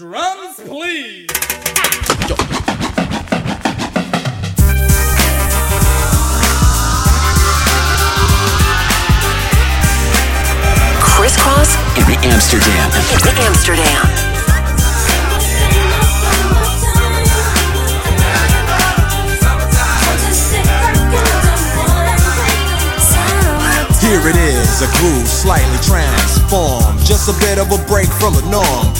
Drums, please. Kris Kross in Amsterdam. in the Amsterdam. Here it is, a groove slightly transformed. Just a bit of a break from the norm.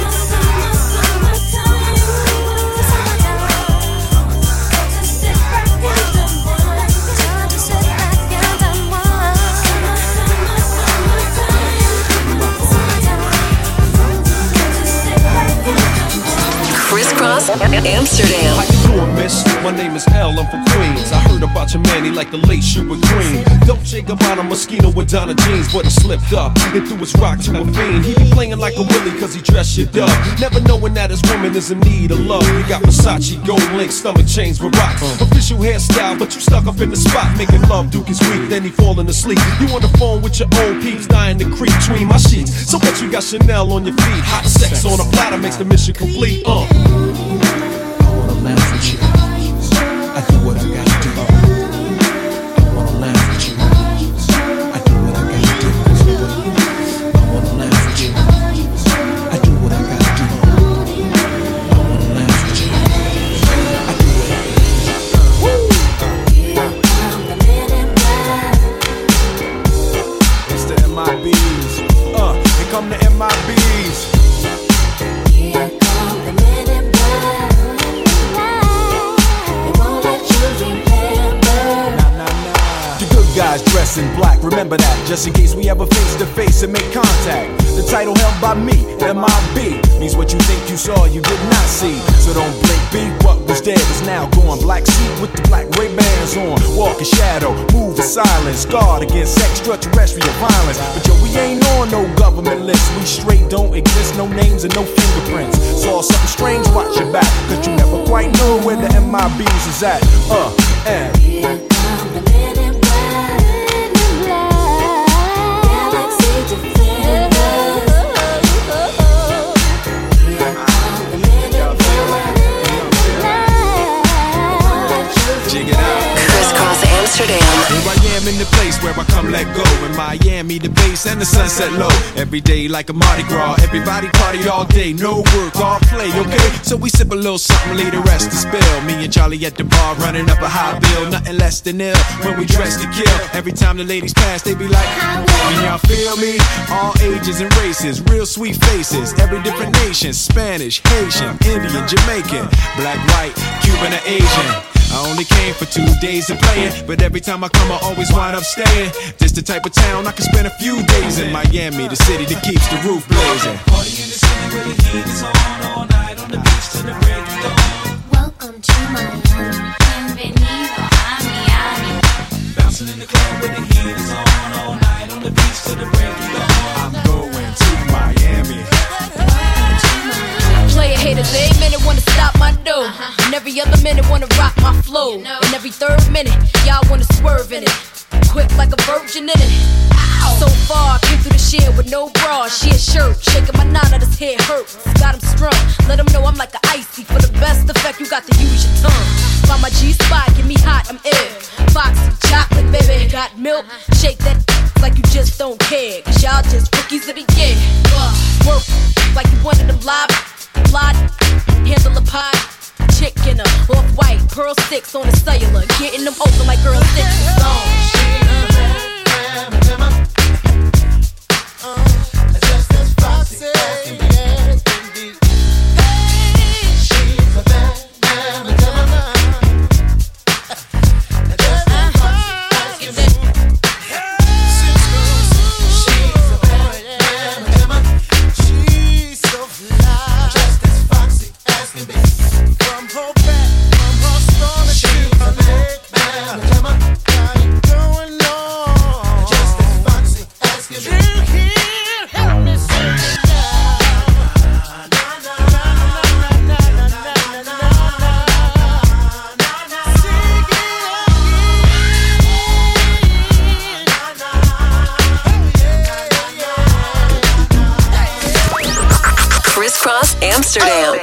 Amsterdam. How you doing, miss? My name is L, I'm from Queens. I heard about your man, he like the late Sugar Green. Dolce Gabbana Moschino with Donna jeans, but he slipped up and threw his rock to a fiend. He be playing like a willy cause he dressed shit up. Never knowing that his woman is in need of love. You got Versace, gold link, stomach chains with rocks. Official hairstyle, but you stuck up in the spot. Making love, Duke is weak, then he falling asleep. You on the phone with your old peeps, dying to creep between my sheets. So what you got Chanel on your feet? Hot sex on a platter makes the mission complete. Uh. To make contact. The title held by me, MIB, means what you think you saw, you did not see. So don't blink, be what was dead is now gone. Black suit with the black Ray-Bans on, walk in shadow, move in silence, guard against extraterrestrial violence. But yo, we ain't on no government list, we straight don't exist, no names and no fingerprints. Saw something strange, watch your back, cause you never quite know where the MIBs is at. Uh, and. The place where I come let go. In Miami, the bass and the sunset low. Every day like a Mardi Gras. Everybody party all day. No work, all play, okay? So we sip a little something, leave the rest to spill. Me and Charlie at the bar running up a high bill. Nothing less than ill when we dress to kill. Every time the ladies pass, they be like, Can y'all feel me? All ages and races, real sweet faces. Every different nation Spanish, Haitian, Indian, Jamaican, black, white, Cuban, or Asian. I only came for two days of playing, but every time I come, I always wind up staying. This the type of town I can spend a few days in Miami, the city that keeps the roof blazing. Party in the city where the heat is on all night on the beach till the break of dawn. Welcome to Miami. Bienvenido a Miami. I'm going to Player haters, every minute wanna stop my dough. And every other minute wanna rock my flow. And every third minute, y'all wanna swerve in it. Quick like a virgin in it. So far, I came through the shit with no bra, she a shirt. Shaking my nine out his head hurts. Got him strung. Let him know I'm like an icy. For the best effect, you got to use your tongue. Find my G spot, get me hot, I'm ill. Foxy, chocolate, baby, got milk. Shake that like you just don't care. Cause y'all just rookies of the year. Work like you wanted them live. Blood, handle a pie. Chicken, off white, pearl sticks on the cellular. Getting them open like girl six. Uh, From her Amsterdam.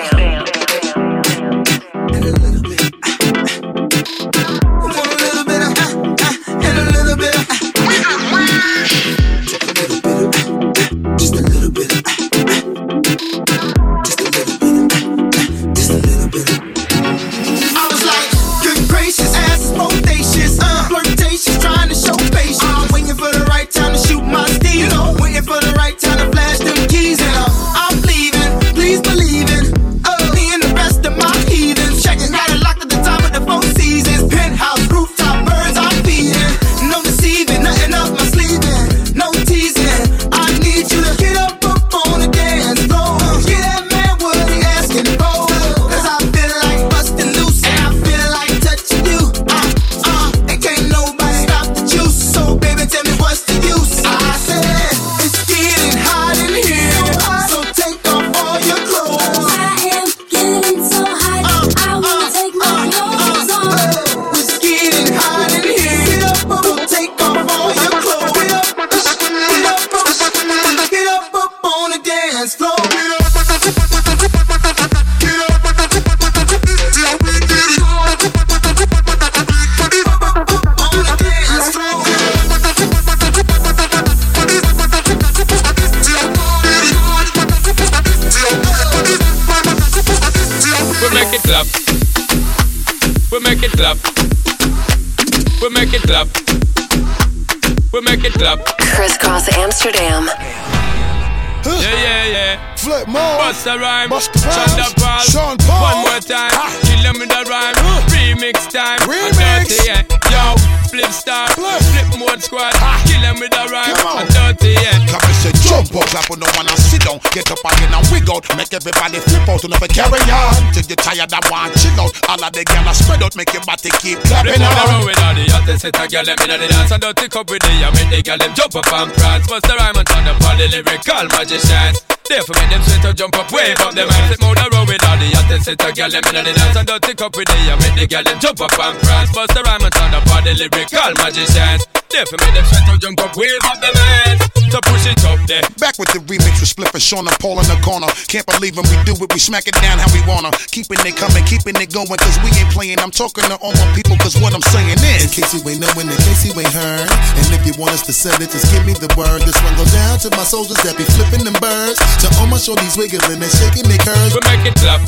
Everybody flip out, you never carry on. Till you tired and want chill out. All of the gyal spread out, make your body keep clapping on. Them with all the hottest set of gyal them inna the dance. And don't take up with the I make the gyal them jump up and prance. Bust the rhyme and turn up all the lyrical magicians. Therefore make them sweat up, jump up, wave up them hands Sit and roll with all the hottest set of gyal them inna the dance. And don't take up with the I make the gyal them jump up and prance. Bust the rhyme and turn up all the lyrical magicians Therefore make them sweat up, jump up, wave up them hands To push it up there Back with the remix with Spliff and Sean and Paul in the corner Can't believe when we do it, we smack it down how we wanna. Keeping it coming, keeping it going, cause we ain't playing. I'm talking to all my people, cause what I'm saying is. In case you ain't knowing, in case you ain't heard. And if you want us to send it, just give me the word. This one goes down to my soldiers that be flipping them birds. To all my shorties wiggling and shaking their curves. We make it clap.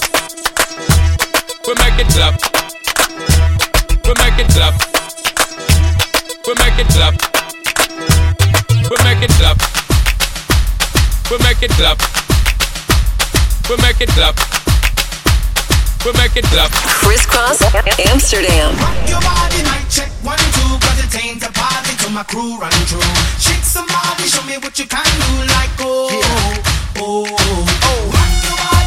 We make it clap. We make it clap. We make it clap. We make it clap. We make it clap. We make it clap. We make it clap. Kris Kross Amsterdam. Rock your body, mic check one two, cause it ain't a party till my crew run through. Shake somebody, show me what you can do, like oh, oh, oh. oh. Rock your body,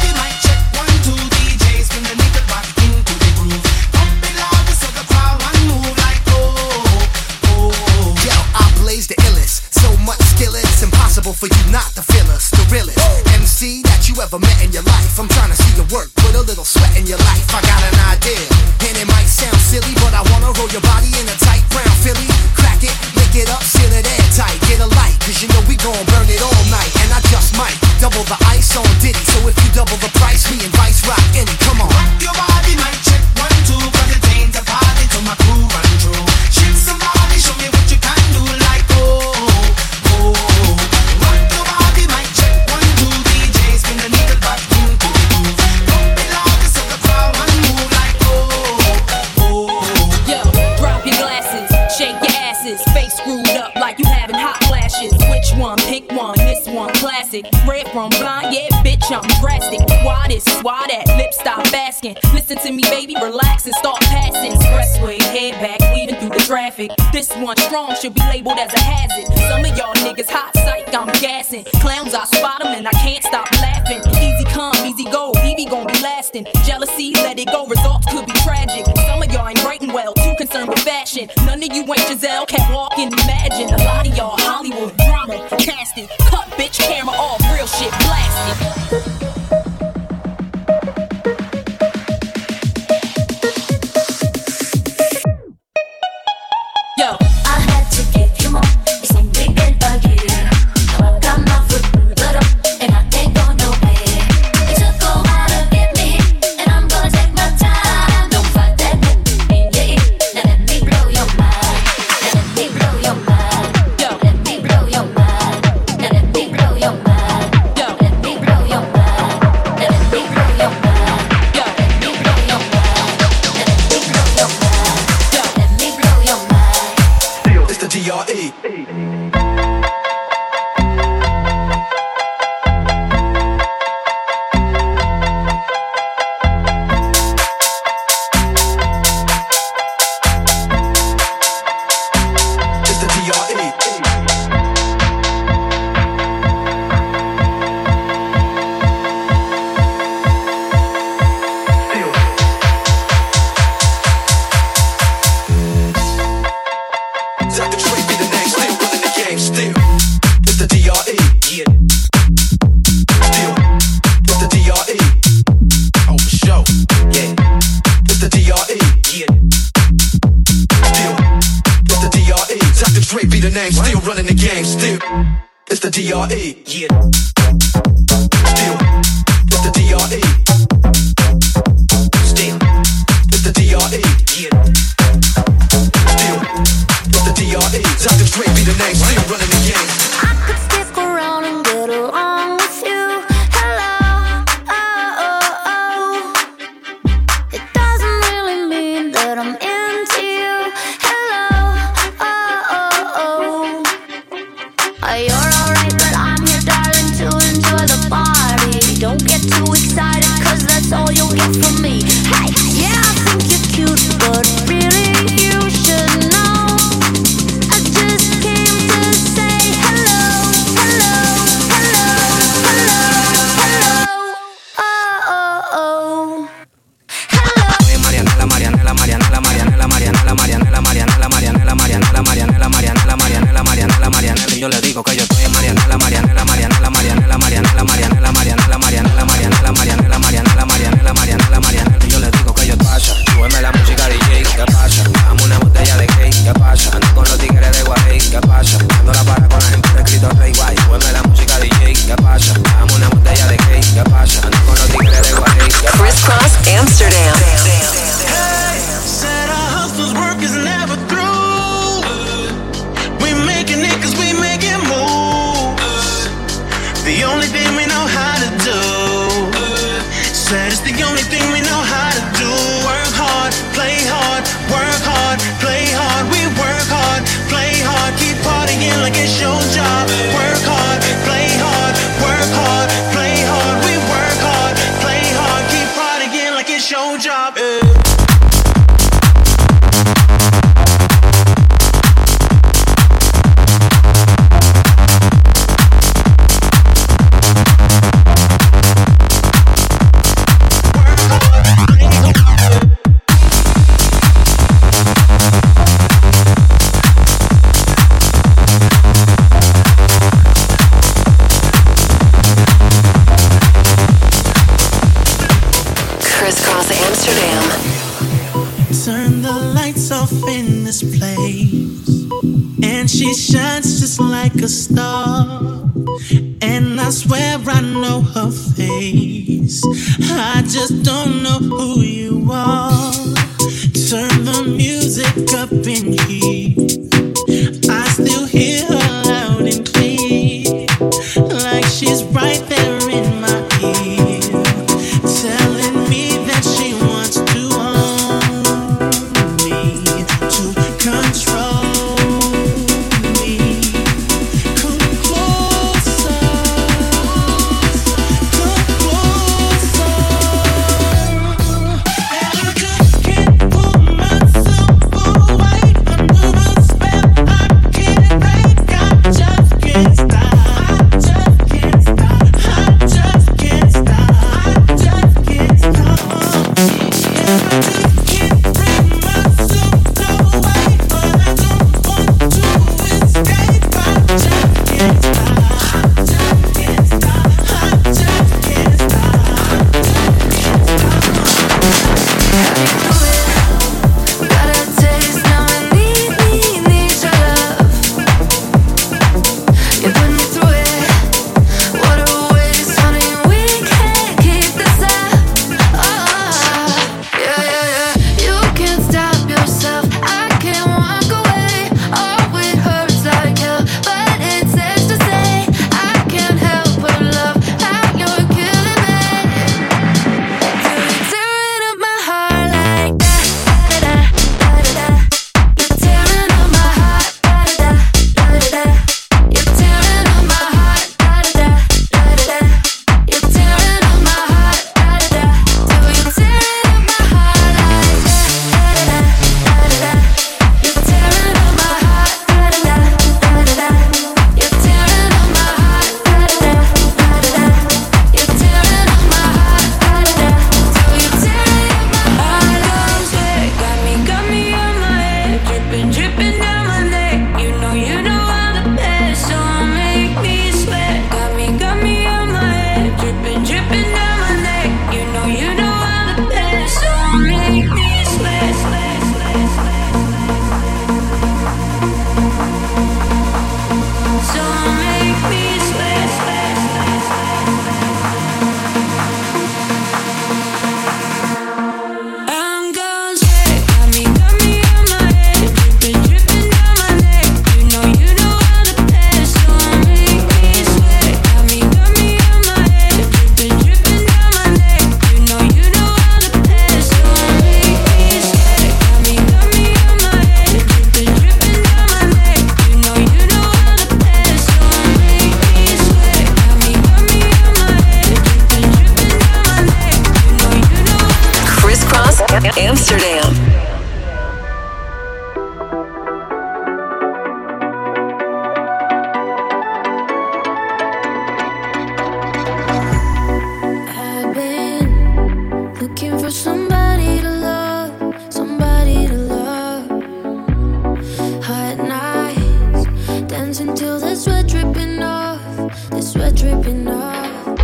the sweat dripping off.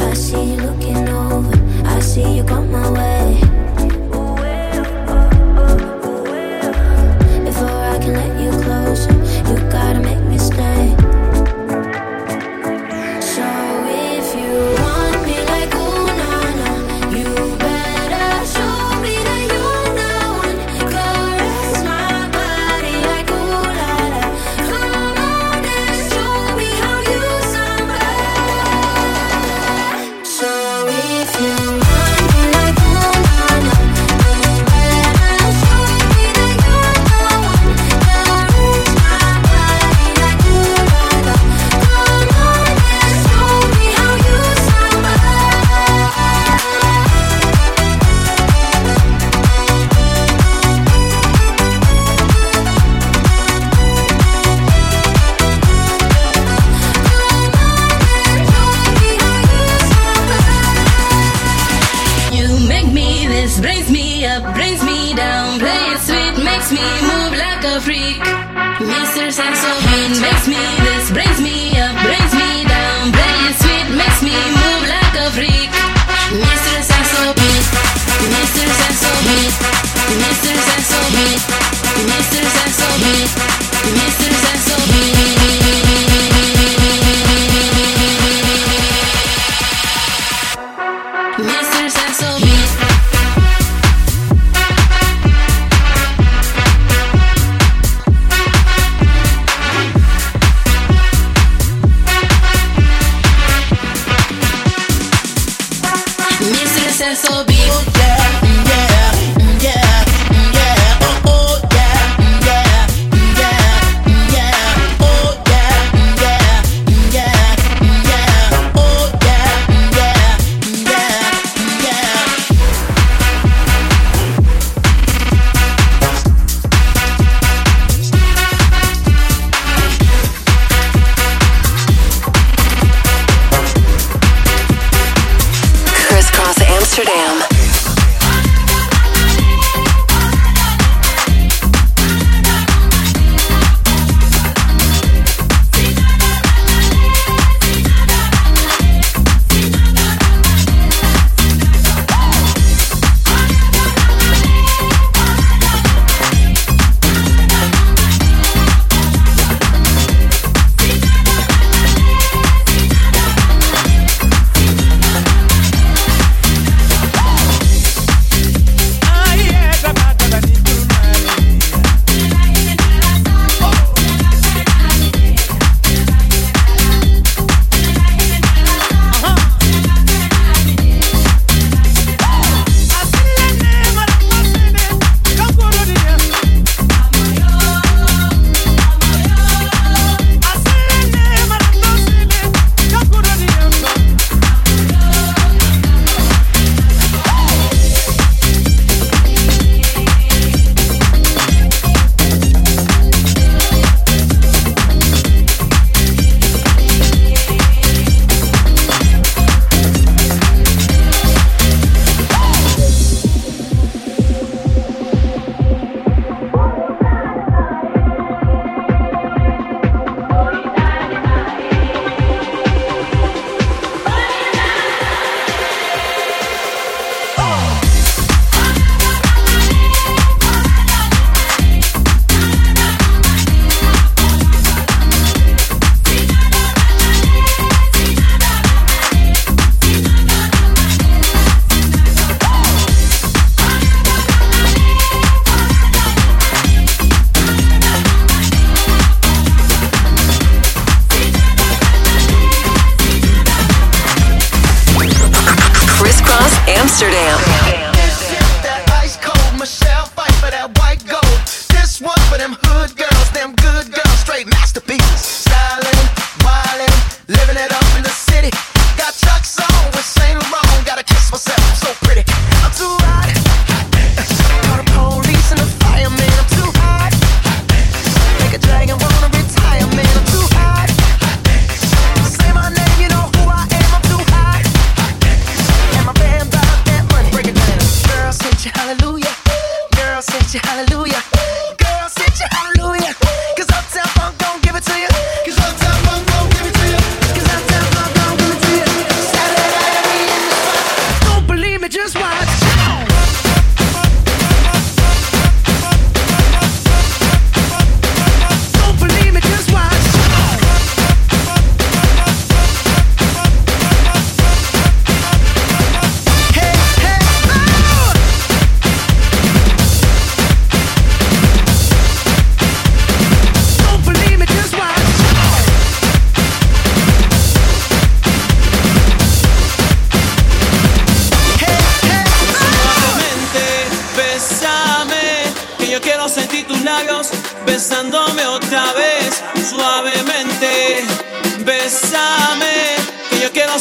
I see you looking over, I see you come my way. you Heat. The Mr. Axel Heat. The Mr. So Heat. Amsterdam.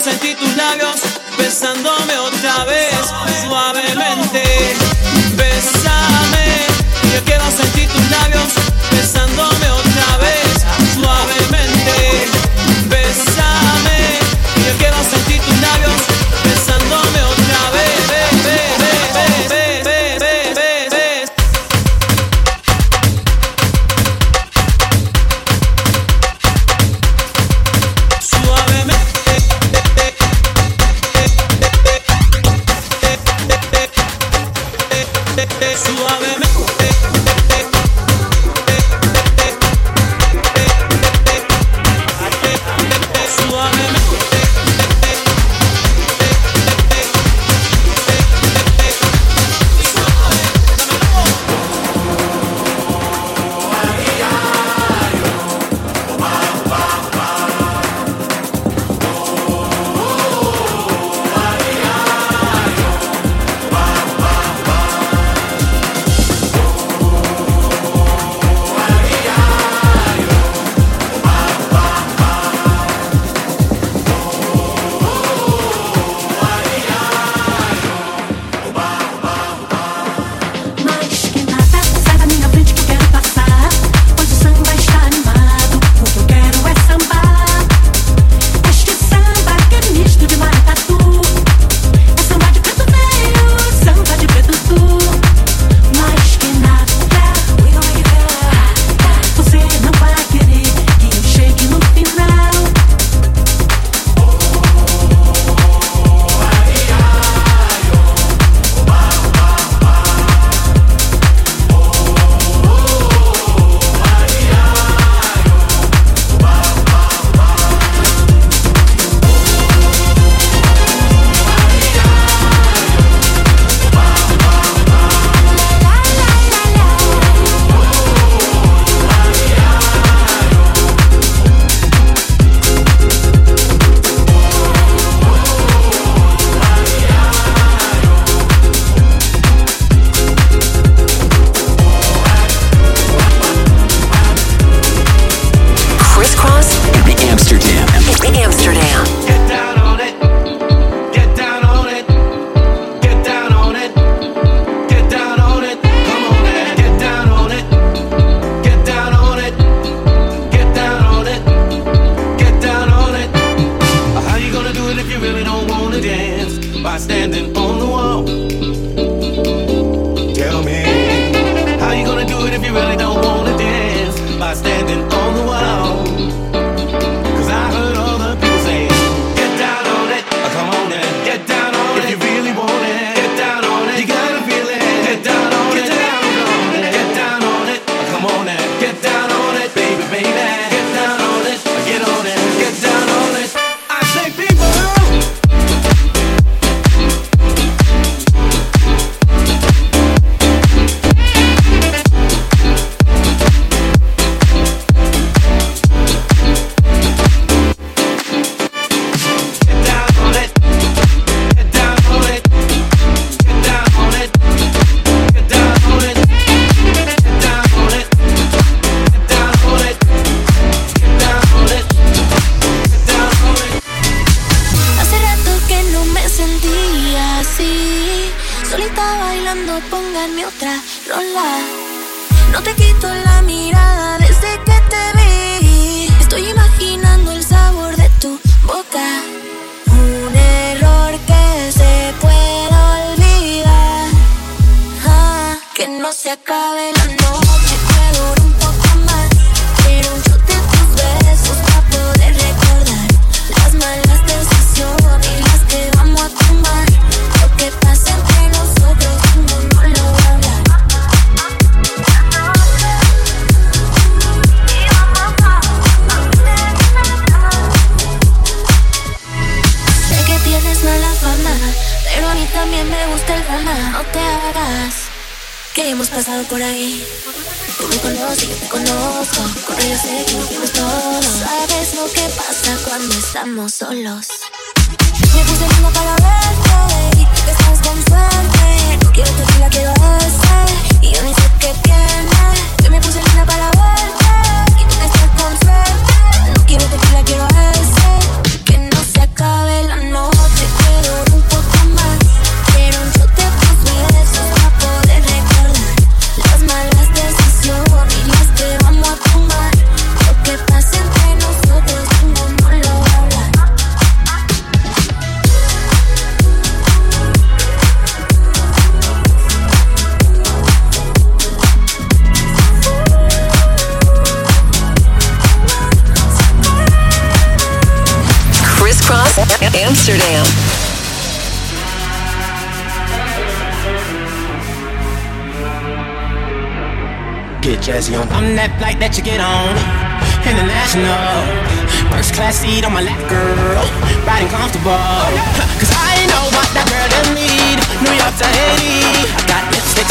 sentí tus labios besando standing que hemos pasado por ahí. Tú me conoces, yo te conozco. Corre, yo sé que no todos. Sabes lo que pasa cuando estamos solos. Me puse linda para verte y que estás con suerte. No quiero tu la quiero. Amsterdam. Get jazzy on. I'm that flight that you get on. International. First class seat on my lap, girl. Riding comfortable. Cause I know what that girl done need. New York to Haiti. I got lipstick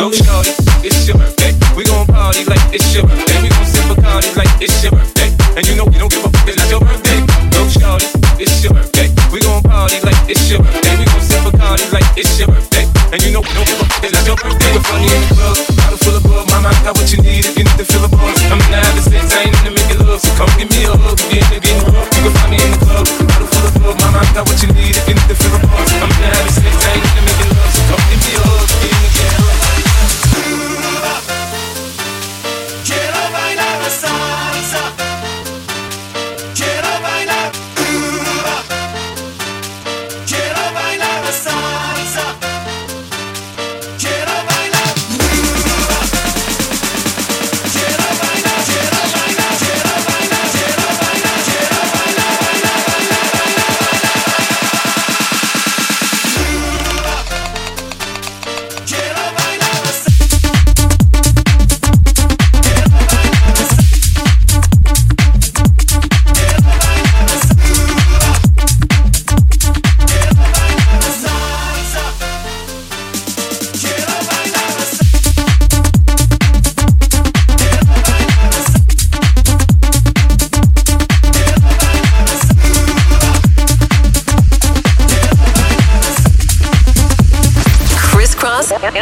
go shorty.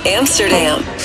Amsterdam.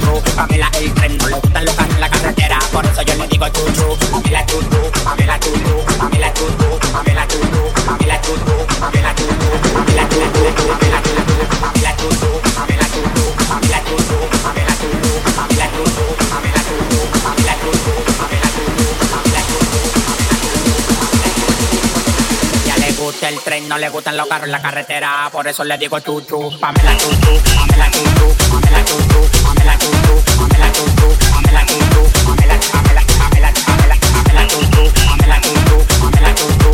chuchu, Pamela el tren no le gustan los en la carretera, por eso yo le digo chuchu, Pamela chuchu. le gustan los carros en la carretera, por eso le digo chuchu, Pamela chuchu, Pamela chuchu, Pamela chuchu, Pamela chuchu, Pamela chuchu, Pamela chuchu, Pamela, Pamela, Pamela, Pamela, Pamela chuchu, Pamela chuchu, Pamela chuchu.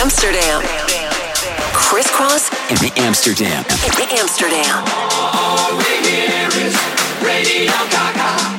Amsterdam. Kris Kross in the Amsterdam. In the Amsterdam. All we hear is Radio Gaga.